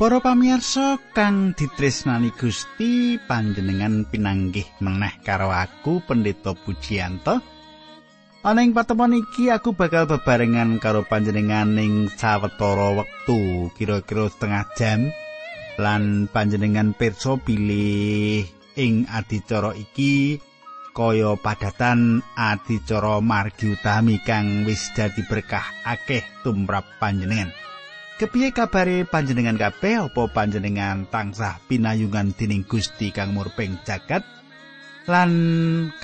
Para pamirsa kang ditresnani Gusti panjenengan pinanggih meneh karo aku Pendeta Pujiyanto. Ana ing patemon iki aku bakal bebarengan karo panjenengan ing sawetara wektu kira-kira setengah jam lan panjenengan pirsa pilih ing adicara iki kaya padatan adicara margi utami kang wis dadi berkah akeh tumrap panjenengan. Kepiye kabare panjenengan kabeh? Apa panjenengan tansah pinayungan dening Gusti kang murping jagat? Lan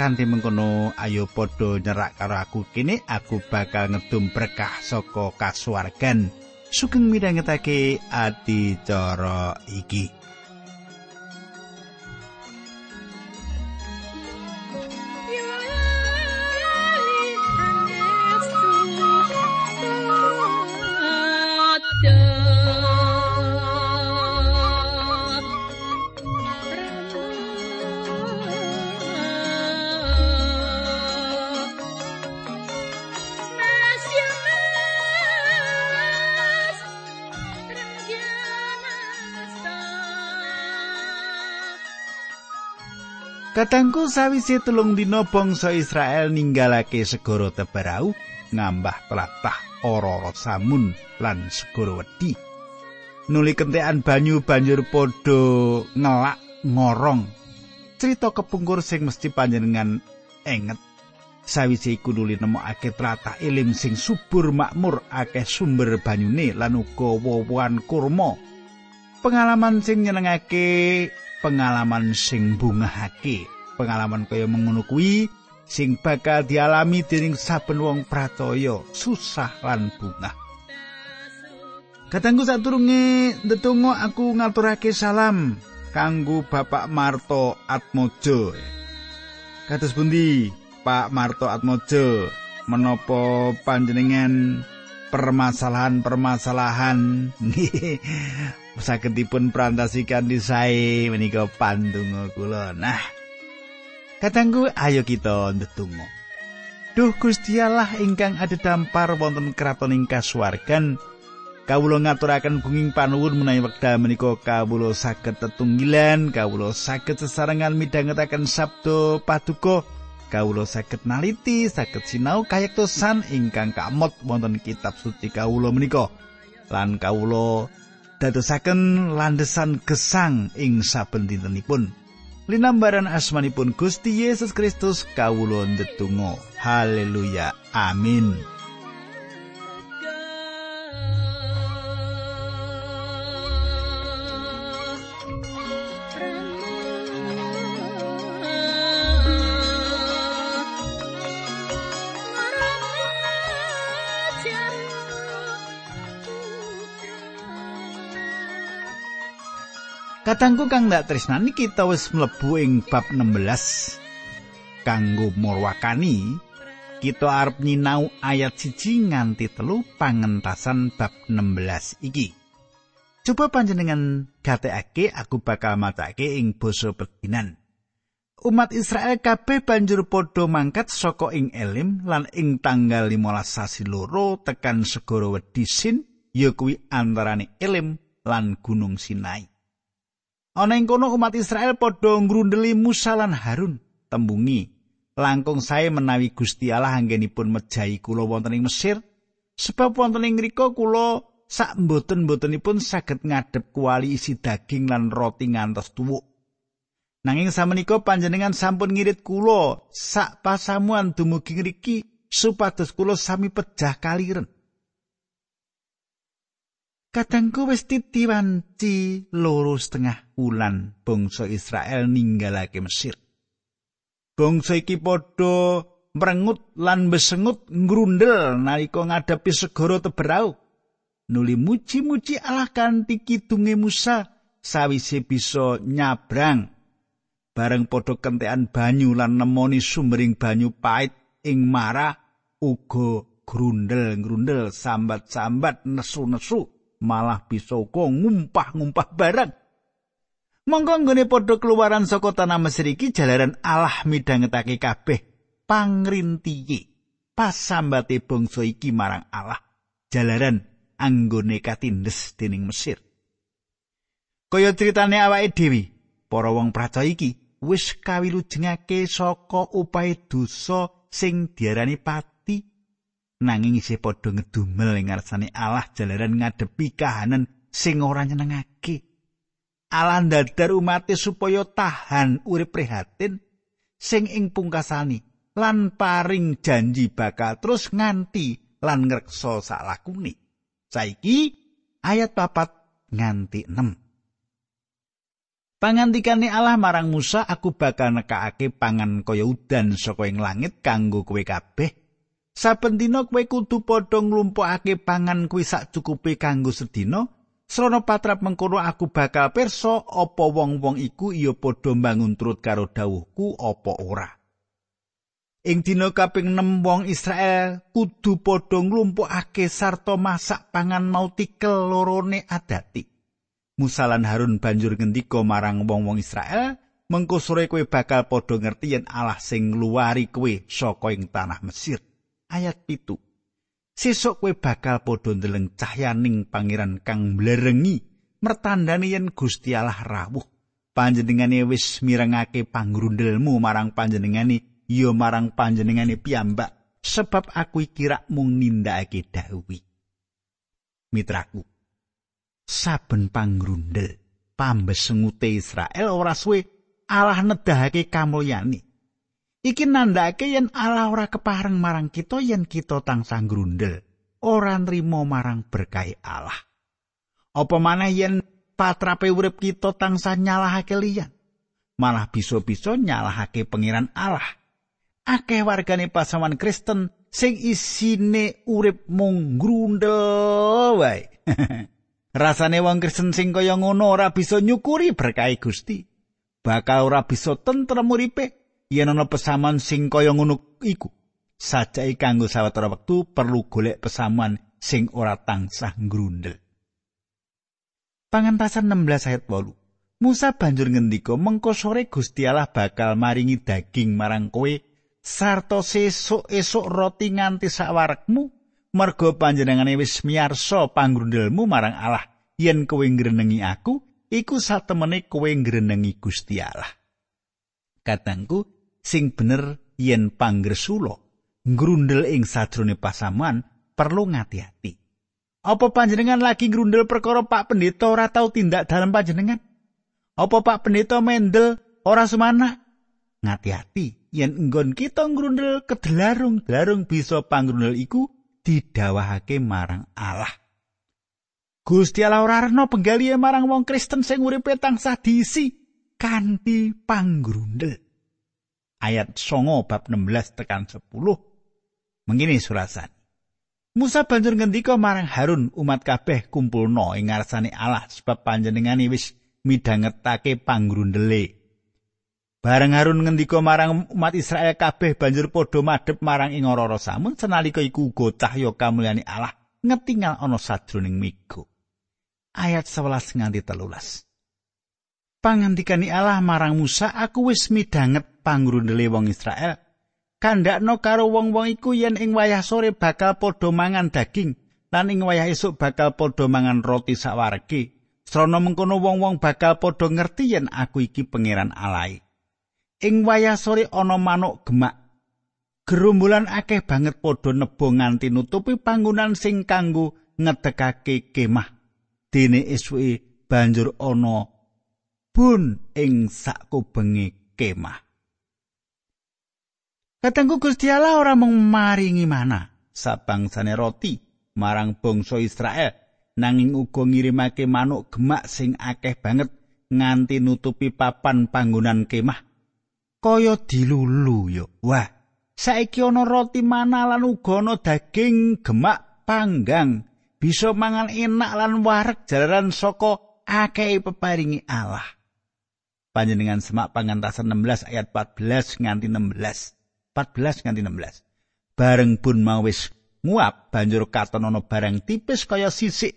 kanthi mengkono ayo padha nyerak karo aku kene aku bakal ngedum berkah saka kasuwargan. Sugeng midhangetake adicara iki Katangku sawise telung dina bangsa Israel ninggalake segara Tebarau ngambah telatah ora samun lan segara wedi. Nuli kentekan banyu banjur padha ngelak ngorong. Cerita kepungkur sing mesti panjenengan enget. Sawise iku nuli nemokake tlatah elim sing subur makmur akeh sumber banyune lan uga wowoan kurma. Pengalaman sing nyenengake pengalaman sing bungahake pengalaman kaya mengono kuwi sing bakal dialami dening saben wong pracaya susah lan bungah Katanggu saturunge ndedonga aku ngaturake salam kanggo Bapak Marto Atmojo. Kados pundi Pak Marto Atmojo menapa panjenengan permasalahan-permasalahan saged dipun prantasikan di sae menika pandonga kula. Nah, katanggu ayo kita ndedonga. Duh Gusti Allah ingkang adhedhampar wonten kraton ing kasuwargan, kawula ngaturaken bunging panuwun menawi wekdal menika kawula saged tetunggilan, kawula saged sesarengan midhangetaken sabda paduka, kawula saged naliti, saged sinau kayektosan ingkang kamot wonten kitab suci kawula menika. Lan kawula dadosaken landesan gesang ing saben dintenipun. Linambaran asmanipun Gusti Yesus Kristus kawula ndedonga. Haleluya. Amin. Katangku kang ndak tresnani kita wis mlebu ing bab 16 kanggo morwakani kita arep nyinau ayat siji nganti telu pangentasan bab 16 iki. Coba panjenengan gatekake aku bakal macake ing basa pedinan. Umat Israel kabeh banjur padha mangkat saka ing Elim lan ing tanggal 15 sasi loro tekan segara Wedisin ya kuwi antarane Elim lan Gunung Sinai. Ana ing kono umat Israel padha ngrundeli Musa lan Harun. Tembungi. Langkung sae menawi Gusti Allah anggenipun mejahi kula wonten ing Mesir. Sebab wonten ing mriku kula sak mboten-mbotenipun saged ngadep kuali isi daging lan roti ngantos tuwuk. Nanging samenika panjenengan sampun ngirit kula sak pasamuan dumugi ngriki supados kula sami pejah kaliren Kadangku wis titiwanci loro setengah wulan bangsa Israel ninggalake Mesir. Bangsa iki padha mrengut lan besengut ngrundel nalika ngadepi segara Teberau. Nuli muji-muji Allah kanthi kidunge Musa sawise bisa nyabrang. Bareng padha kentekan banyu lan nemoni sumbering banyu pait ing Mara uga grundel-grundel sambat-sambat nesu-nesu. Malah bisa uga ngumpah-ngumpah barang. Monggo nggone padha keluaran saka tanah Mesir iki jalaran Allah midhangetake kabeh pangrintiye pasambate bangsa iki marang Allah jalaran anggone katindes dening Mesir. Kaya critane awake dhewe, para wong percaya iki wis kawilujengake saka upahe dosa sing diarani pati nanging isih padha ngedumel ing ngarsane Allah jalaran ngadepi kahanan sing ora nyenengake. Allah ndadar umat supaya tahan urip prihatin sing ing pungkasani lan paring janji bakal terus nganti lan ngreksa salakune. Saiki ayat papat nganti 6. Pangandikane Allah marang Musa, aku bakal nekakake pangan kaya udan saka ing langit kanggo kowe kabeh. Saben dina kowe kudu padha nglumpukake pangan kuwi sak cukupe kanggo sedina. Srana patrap mengkono aku bakal pirsa apa wong-wong iku iya padha mbangun turut karo dawuhku apa ora. Ing dina kaping 6 wong Israel kudu padha nglumpukake sarta masak pangan mau tikel lorone adati. Musa lan Harun banjur ngendika marang wong-wong Israel, "Mengko sore kowe bakal padha ngerti yen Allah sing ngluwari kowe saka ing tanah Mesir." Ayat pitu. Sesuk kowe bakal padha ndeleng cahyaning pangeran kang mblerengi, mertandani yen Gusti Allah rawuh. Panjenengane wis mirengake pangrundelmu marang panjenengane, ya marang panjenengane piyambak, sebab aku iki rak mung nindakake dawuh. Mitraku, saben pangrundel pambesengute Israel ora suwe Allah nedahake kamulyane. Iki nandhake yen Allah ora kepareng marang kita yen kita tansah grundel, ora nrimo marang berkah Allah. Apa maneh yen patrape urip kita tansah nyalahake liyan, malah bisa-bisa nyalahake pangeran Allah. Akeh wargane pasaman Kristen sing isine urip mung grundel wae. Rasane wong Kristen sing kaya ngono ora bisa nyukuri berkah Gusti. Bakal ora bisa tentrem uripe yen ana pesaman sing kaya ngono iku. Sajake kanggo sawetara wektu perlu golek pesaman sing ora tansah grundel. Pangentasan 16 ayat 8. Musa banjur ngendika mengko sore Gusti Allah bakal maringi daging marang kowe sarta sesuk esuk roti nganti sawarekmu merga panjenengane wis miyarsa panggrundelmu marang Allah yen kowe ngrenengi aku iku satemene kowe ngrenengi Gusti Allah katangku sing bener yen panggresula ngrundel ing sajrone pasaman perlu ngati-ati apa panjenengan lagi ngrundel perkara Pak Pendeta ora tau tindak dalam panjenengan apa Pak Pendeta mendel ora semana ngati-ati yen enggon kita ngrundel kedelarung-delarung bisa pangrundel iku didawahake marang Allah. Gusti Allah ora rena penggalihe marang wong Kristen sing uripe tansah diisi kanthi panggrundel. Ayat 9 bab 16 tekan 10. Mengini surasan. Musa banjur ngendika marang Harun umat kabeh kumpulno ing ngarsane Allah sebab panjenengane wis midhangetake panggrundele. Bareng Harun ngendika marang umat Israel kabeh banjur padha madhep marang ing ora samun senalika iku uga cahya kamulyane Allah ngetingal ana sajroning migo. Ayat 11 nganti 13. Pangandikani Allah marang Musa, aku wis midhanget pangrundele wong Israel. Kandakno karo wong-wong iku yen ing wayah sore bakal padha mangan daging lan ing wayah esuk bakal padha mangan roti sawarege. Srana mengkono wong-wong bakal padha ngerti yen aku iki pangeran Allah. Ing wayah sore ana manuk gemak. Gerombolan akeh banget padha nebo nganti nutupi panggonan sing kanggo ngedekake kemah. Dene esuke banjur ana bun ing sakubenge kemah. Katengku Gusti Allah ora mung maringi mana sabangsane roti marang bangsa Israel nanging uga ngirimake manuk gemak sing akeh banget nganti nutupi papan panggonan kemah kaya dilulu yo. Wah, saiki ana roti mana lan uga ana daging gemak panggang. Bisa mangan enak lan wareg jalaran saka akeh peparingi Allah. Panjenengan semak pangantasan 16 ayat 14 nganti 16. 14 nganti 16. Bareng pun mau wis nguap banjur katon ana barang tipis kaya sisik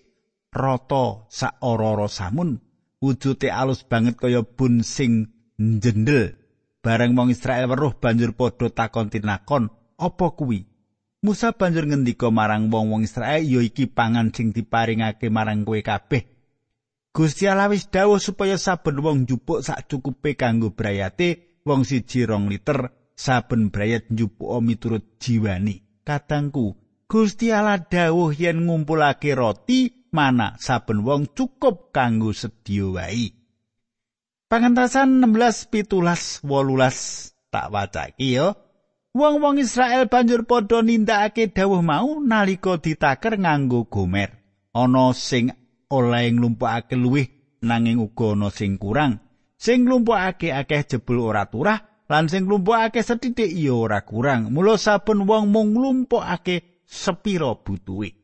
rata sak ora samun wujude alus banget kaya bun sing njendel Bareng wong Israel weruh banjur padha takon tinakon, "Apa kuwi?" Musa banjur ngendika marang wong-wong Israel, "Ya iki pangan sing diparingake marang kowe kabeh." Gusti Allah wis dawuh supaya saben wong njupuk sak cukupe kanggo brayate wong siji rong liter saben brayat njupuk miturut jiwani. Kadangku, Gusti Allah dawuh yen ngumpulake roti mana saben wong cukup kanggo sedya wae. Pangentasan 16 pitulas wolulas tak wacake ya. Wong-wong Israel banjur padha nindakake dawuh mau nalika ditaker nganggo gomer. Ana sing oleh nglumpukake luwih nanging uga ana sing kurang. Sing nglumpukake akeh jebul ora turah lan sing nglumpukake sethithik ya ora kurang. Mula saben wong mung nglumpukake sepira butuhe.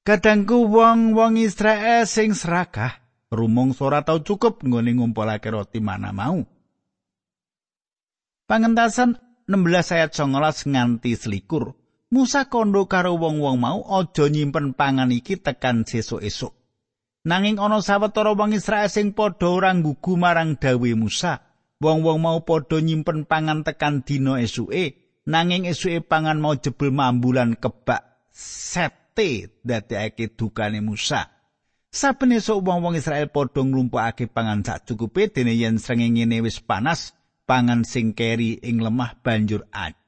Kadangku wong-wong Israel sing serakah rumong ora tau cukup nggone ngumpulake roti mana mau. Pangentasan 16 ayat 19 nganti selikur. Musa kondo karo wong-wong mau aja nyimpen pangan iki tekan sesuk-esuk. Nanging ana sawetara wong Israel sing padha ora nggugu marang dawe Musa. Wong-wong mau padha nyimpen pangan tekan dina esuke, nanging esuke pangan mau jebul mambulan kebak sete dadekake dukane Musa. Saben esuk wong-wong Israel padha nglumpukake pangan sak cukupe dene yen srengenge wis panas, pangan sing keri ing lemah banjur ajet.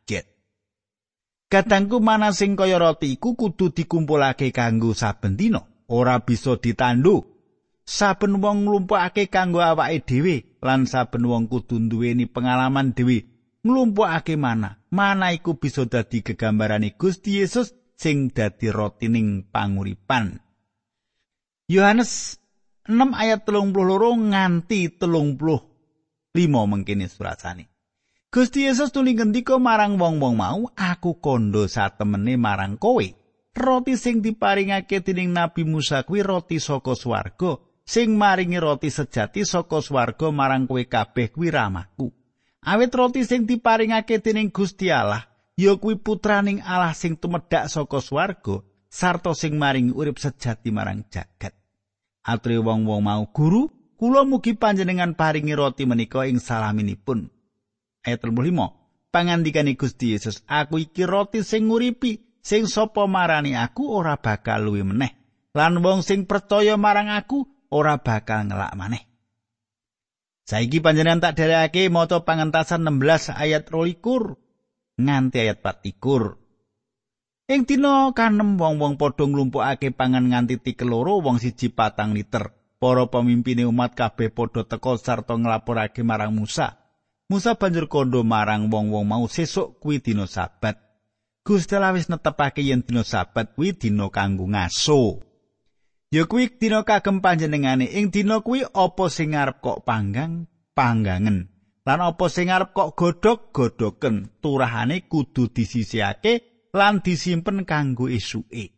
Katangku mana sing kaya roti iku kudu dikumpulake kanggo saben dina, ora bisa ditandu. Saben wong nglumpukake kanggo awake dhewe lan saben wong kudu duweni pengalaman dhewe nglumpukake mana. Mana iku bisa dadi gegambarane Gusti Yesus sing dadi rotining panguripan. Yohanes 6 ayat 32 nganti 35 mengkene surasane. Gusti Yesus tuli ngendika marang wong-wong mau, aku kondo satemene marang kowe. Roti sing diparingake dening Nabi Musa kuwi roti saka swarga, sing maringi roti sejati saka swarga marang kowe kabeh kuwi ramahku. Awit roti sing diparingake dening Gusti Allah, ya kuwi putraning Allah sing tumedhak saka swarga, sarta sing maringi urip sejati marang jagat. Atri wong-wong mau guru, kula mugi panjenengan paringi roti menika ing salaminipun. Ayat 35 pangandikane Gusti Yesus aku iki roti sing nguripi sing sapa marani aku ora bakal luwi meneh lan wong sing percaya marang aku ora bakal ngelak maneh Saiki panjenengan tak derekake maca pangentasan 16 ayat 22 nganti ayat 24. Ing dina kanem wong-wong padha nglumpukake pangan nganti tikeloro wong siji patang liter. Para pemimpin umat kabeh padha teka sarta nglapurake marang Musa. Musa banjur kondo marang wong-wong mau sesuk kuwi dina sabat. Gusti Allah wis netepake yen dina sabat kuwi dina kanggo ngaso. Ya kuwi dina kagem panjenengane ing dina kuwi apa sing arep kok panggang panggangen lan apa sing arep kok godhog godhoken turahane kudu disisihake lan disimpen kanggo esuke.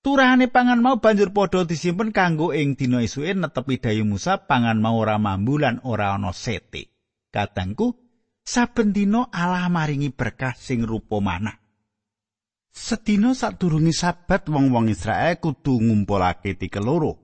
Turahane pangan mau banjur padha disimpen kanggo ing dina esuke netepi dayu Musa pangan mau ora mambu lan ora ana sete. Kadangku, saben dina Allah maringi berkah sing rupa manah. Sedina sadurunge sabat wong-wong Israel kudu ngumpulake tikeloro.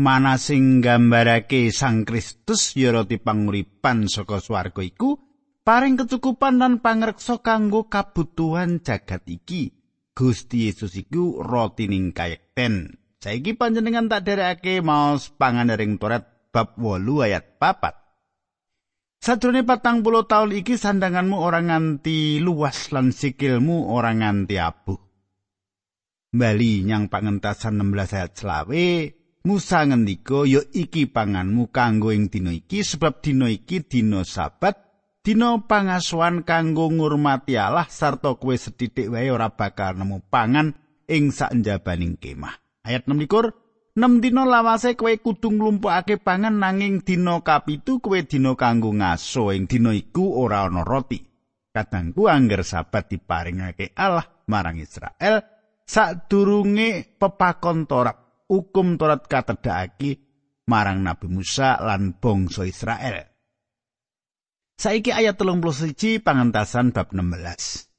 Mana sing gambarake Sang Kristus ya roti panguripan saka swarga iku paring kecukupan lan pangreksa kanggo kabutuhan jagat iki. Gusti Yesus iku roti ning kayekten. Saiki panjenengan tak derekake maos pangandaring Toret bab 8 ayat 4. Sadurunge patang puluh tahun iki sandanganmu ora nganti luas lan sikilmu ora nganti abuh. Bali nyang pangentasan 16 ayat selawe, Musa ngendika ya iki panganmu kanggo ing dina iki sebab dina iki dina sabat, dina pangasuhan kanggo ngurmati Allah sarta kowe sethithik wae ora bakal nemu pangan ing sakjabaning kemah. Ayat 6 Nem dina lawase kowe kudu nglumpukake pangan nanging dina kapitu kowe dina kanggo ngaso ing dina iku ora ana roti. Kadangku angger sabat diparingake Allah marang Israel sadurunge pepakon Torat, hukum Torat katedhaki marang Nabi Musa lan bangsa Israel. Saiki ayat 31 pangentasan bab 16.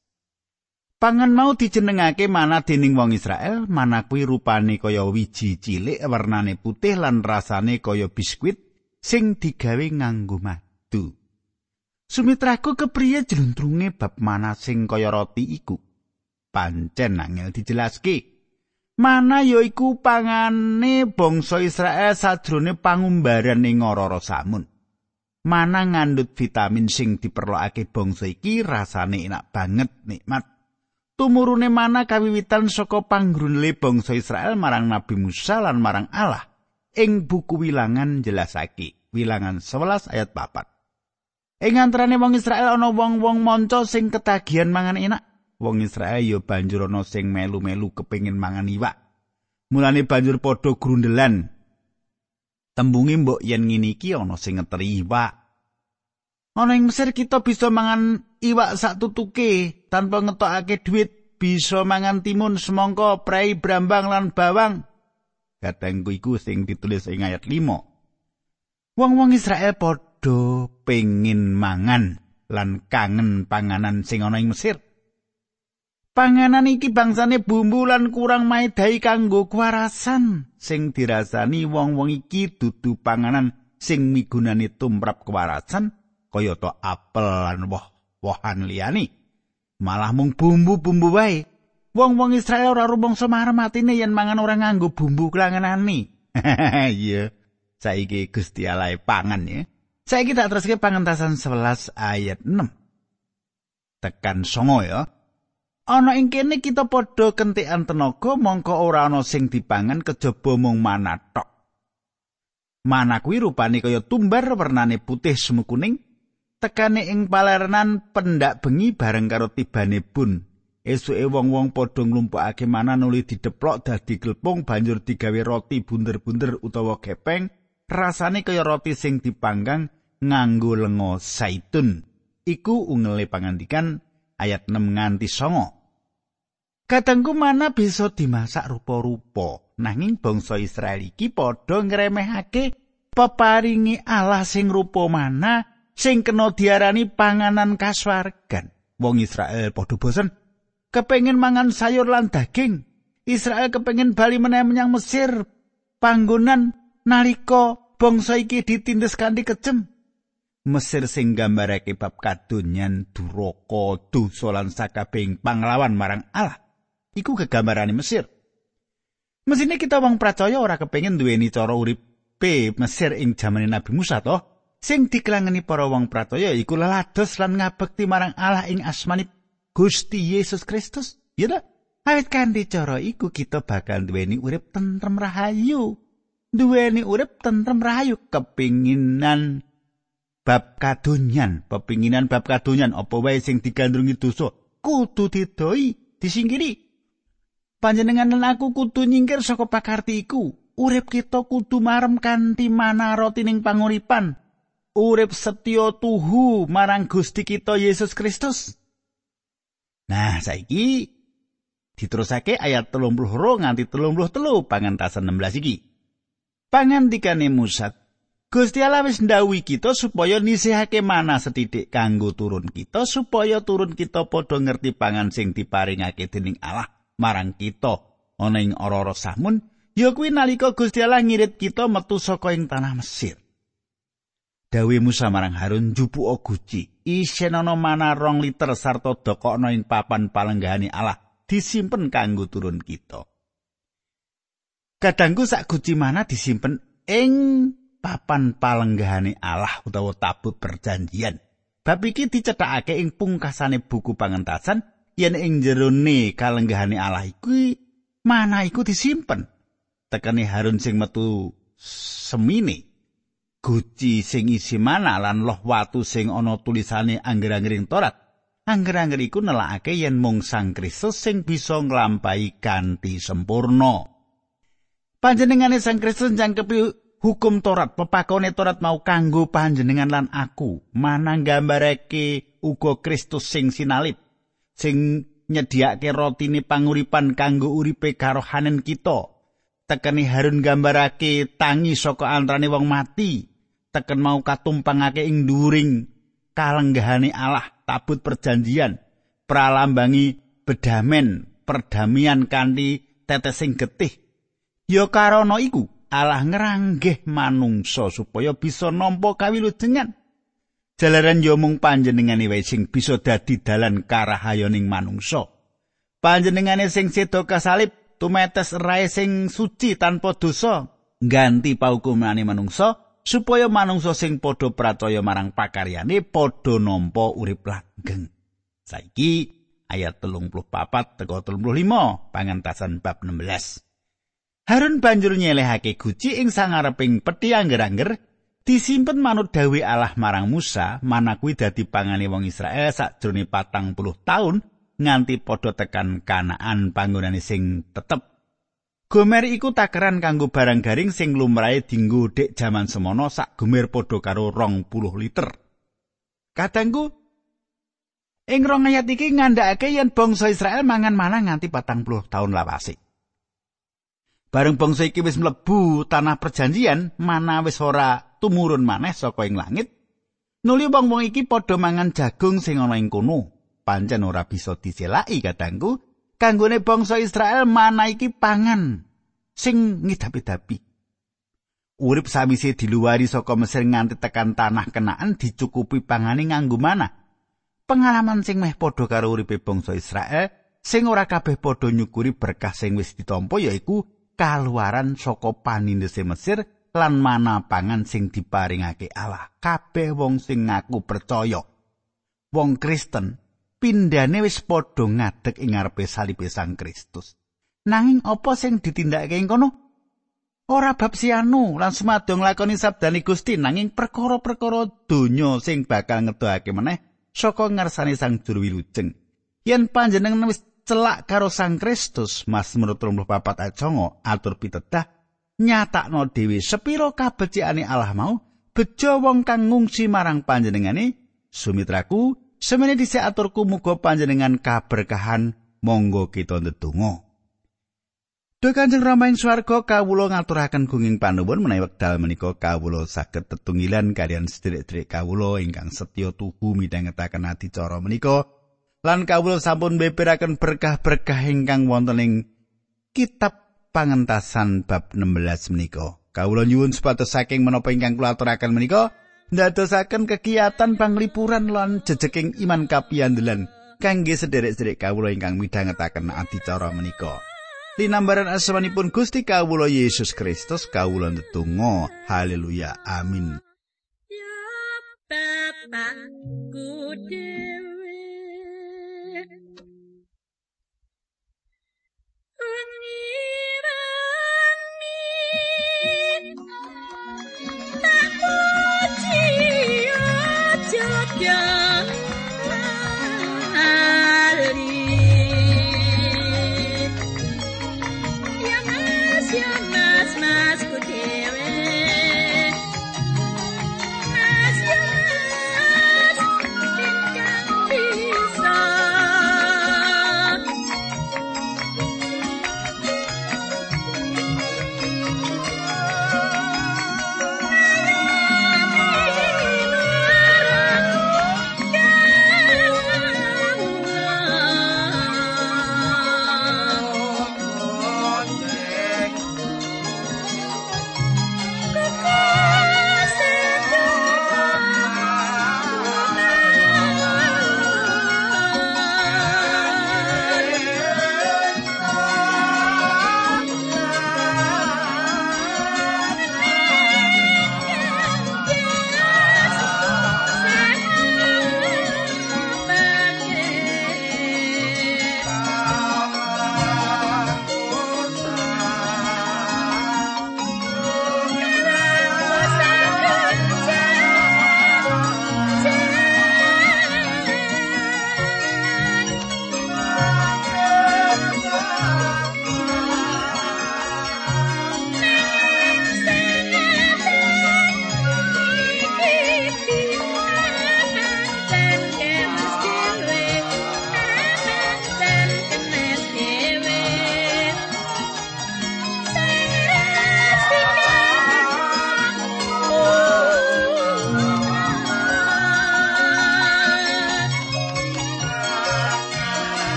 Pangan mau dijenengake mana dening wong Israel, mana kuwi rupane kaya wiji cilik warnane putih lan rasane kaya biskuit sing digawe nganggo madu. Sumitraku kepriye jluntrunge bab mana sing kaya roti iku? Pancen angel dijelaske. Mana yaiku pangane bangsa Israel sadrone pangumbaran ing ora samun. Mana ngandut vitamin sing diperlokake bangsa iki rasane enak banget nikmat. Tumurune mana kawiwitan saka panggrunle bangsa Israel marang Nabi Musa lan marang Allah. Ing buku wilangan jelasake, wilangan 11 ayat 4. Ing antarane wong Israel ana wong-wong manca sing ketagihan mangan enak. wong Israel ya banjur ana sing melu-melu kepengin mangan iwak. Mulane banjur padha grundelan. Tembunge mbok yen ngene iki ana sing ngeteri iwak. Ana ing Mesir kita bisa mangan iwak sak tutuke tanpa ngetokake dhuwit, bisa mangan timun semangka, prei, brambang lan bawang. Katengku iku sing ditulis ing ayat 5. Wong-wong Israel padha pengin mangan lan kangen panganan sing ana ing Mesir. Panganan iki bangsane bumbu lan kurang maedhai kanggo kewarasan. Sing dirasani wong-wong iki dudu panganan sing migunani tumrap kewarasan kaya apel lan woh-wohan liyane. Malah mung bumbu-bumbu wae. Wong-wong Israel ora rumangsa marmatine yen mangan ora nganggo bumbu klangenane. Iya. Saiki Gusti Allah pangan ya. Saiki tak teruske pangentasan 11 ayat 6. Tekan songo ya. ana ing kene kita padha kentekan tenaga mongko ora ana sing dipangan kejaba mung mana tok. Mana kuwi rupane kaya tumbar wernane putih semu kuning tekane ing palerenan pendak bengi bareng karo tibane bun. Esuke wong-wong padha nglumpukake mana nuli dideplok dadi glepung banjur digawe roti bunder-bunder utawa gepeng rasane kaya roti sing dipanggang nganggo lenga zaitun. Iku ungele pangandikan ayat 6 nganti songo. Kadangku mana bisa dimasak rupa-rupa, nanging bangsa Israel iki padha ngremehake peparingi Allah sing rupa mana sing kena diarani panganan kaswargan. Wong Israel padha bosen kepengin mangan sayur lan daging. Israel kepengin bali meneh menyang Mesir panggonan nalika bangsa iki ditindes kanthi kejem. Mesir sing gambarake bab kadonyan duraka dosa lan sakabehing panglawan marang Allah iku kegambarane Mesir. Mesine kita wong percaya ora kepengin duweni cara uripe Mesir ing jaman Nabi Musa toh sing dikelangeni para wong percaya iku lelados lan ngabekti marang Allah ing asmani Gusti Yesus Kristus. Ya ta? Awit kanthi cara iku kita bakal duweni urip tentrem rahayu. Duweni urip tentrem rahayu kepinginan bab kadonyan, pepinginan bab kadonyan apa wae sing digandrungi dosa kudu didoi, disingkiri. Panjenengan lan aku kudu nyingkir saka pakarti iku. Urip kita kudu marem kanthi manaroti ning panguripan. Urip setya tuhu marang Gusti kita Yesus Kristus. Nah, saiki diterusake ayat 32 nganti 33 pangantasan 16 iki. Pangandikane Musa Gusti Allah wis ndhawuhi kita supaya nisihake mana setitik kanggo turun kita supaya turun kita padha ngerti pangan sing diparingake dening Allah marang kita ana ing ora-ora samun ya kuwi nalika Gusti Allah ngirit kita metu saka ing tanah Mesir. Dawe Musa marang Harun njupuk guci isen ana mana rong liter sarta dokokno ing papan palenggahane Allah disimpen kanggo turun kita. Kadangku sak guci mana disimpen ing papan palenggahane Allah utawa tabut perjanjian. Bab iki dicethakake ing pungkasane buku pangentasan yen ing jerone kalenggahane Allah iku mana iku disimpen. Tekane Harun sing metu semine. Guci sing isi mana lan loh watu sing ana tulisane angger-anggering Torat. Angger-angger iku nelakake yen mung Sang Kristus sing bisa nglampahi kanthi sempurna. Panjenengane Sang Kristus jangkepi hukum Torat pepakone Torat mau kanggo panjenengan lan aku mana gambarake uga Kristus sing sinalip sing nyediake rotine panguripan kanggo uripe karohanen kita tekeni Harun gambarake tangi saka antarane wong mati teken mau katumpangake ing dhuring kalenggahane Allah tabut perjanjian pralambangi bedamen perdamaian kanthi tetesing getih ya karana iku Allah ngranggeh manungsa supaya bisa nampa kawilujengan. Jalaran yo mung panjenengane wae sing bisa dadi dalan karahayoning manungsa. Panjenengane sing sedo kasalib tumetes rae sing suci tanpa dosa ganti paukumane manungsa supaya manungsa sing padha pracaya marang pakaryane padha nampa urip langgeng saiki ayat 34 teko 35 pangentasan bab 16 Harun banjur nyelehake guci ing sangareping peti angger-angger disimpen manut dawe Allah marang Musa mana kuwi dadi pangane wong Israel sakjroning patang puluh tahun nganti padha tekan kanaan panggonane sing tetep Gomer iku takeran kanggo barang garing sing lumrahe dinggo dek jaman semono sak gomer padha karo rong puluh liter. Kadangku, ing rong ayat iki ngandhakake yen bangsa Israel mangan mana nganti patang puluh tahun. Bareng bangsa iki wis mlebu tanah perjanjian, mana wis ora tumurun maneh saka ing langit. Nuli wong-wong iki padha mangan jagung sing ana ing kono. Pancen ora bisa diselaki kadangku, kanggone bangsa Israel mana iki pangan sing ngidapi-dapi. Urip sawise diluwari saka Mesir nganti tekan tanah kenaan dicukupi pangane nganggo mana. Pengalaman sing meh padha karo uripe bangsa Israel sing ora kabeh padha nyukuri berkah sing wis ditampa yaiku kaluaran saka panindese Mesir lan mana pangan sing diparingake Allah kabeh wong sing ngaku percaya wong Kristen pindhane wis padha ngadeg ing ngarepe salibe Sang Kristus nanging apa sing ditindakake ing kono? Ora bab sianu lan sumadong lakoni sabdane Gusti nanging perkara-perkara donya sing bakal ngedohake meneh saka ngarsane Sang Juru Wilujeng. Yen panjenengan wis celak karo Sang Kristus Mazmur 34 ayat 9 atur pitedah nyatakno dhewe sepiro kabecikane Allah mau bejo wong kang ngungsi marang panjenengane sumitraku semene dhisik aturku muga panjenengan kaberkahan monggo kita ndedonga Duh Kanjeng Rama ing swarga kawula ngaturaken gunging panuwun menawi wekdal menika kawula saged tetunggilan kalian sedherek-sedherek kawula ingkang setya tuhu midhangetaken adicara menika lan kawula sampun beberaken berkah-berkah ingkang wonten ing kitab pangentasan bab 16 menika. Kawula nyuwun supados saking menapa ingkang kula aturaken menika ndadosaken kegiatan panglipuran lan jejeking iman kapiyandelan kangge sederek-sederek kawula ingkang midhangetaken adicara menika. Linambaran asmanipun Gusti kawula Yesus Kristus kawula ndedonga haleluya amin. Ya Yeah.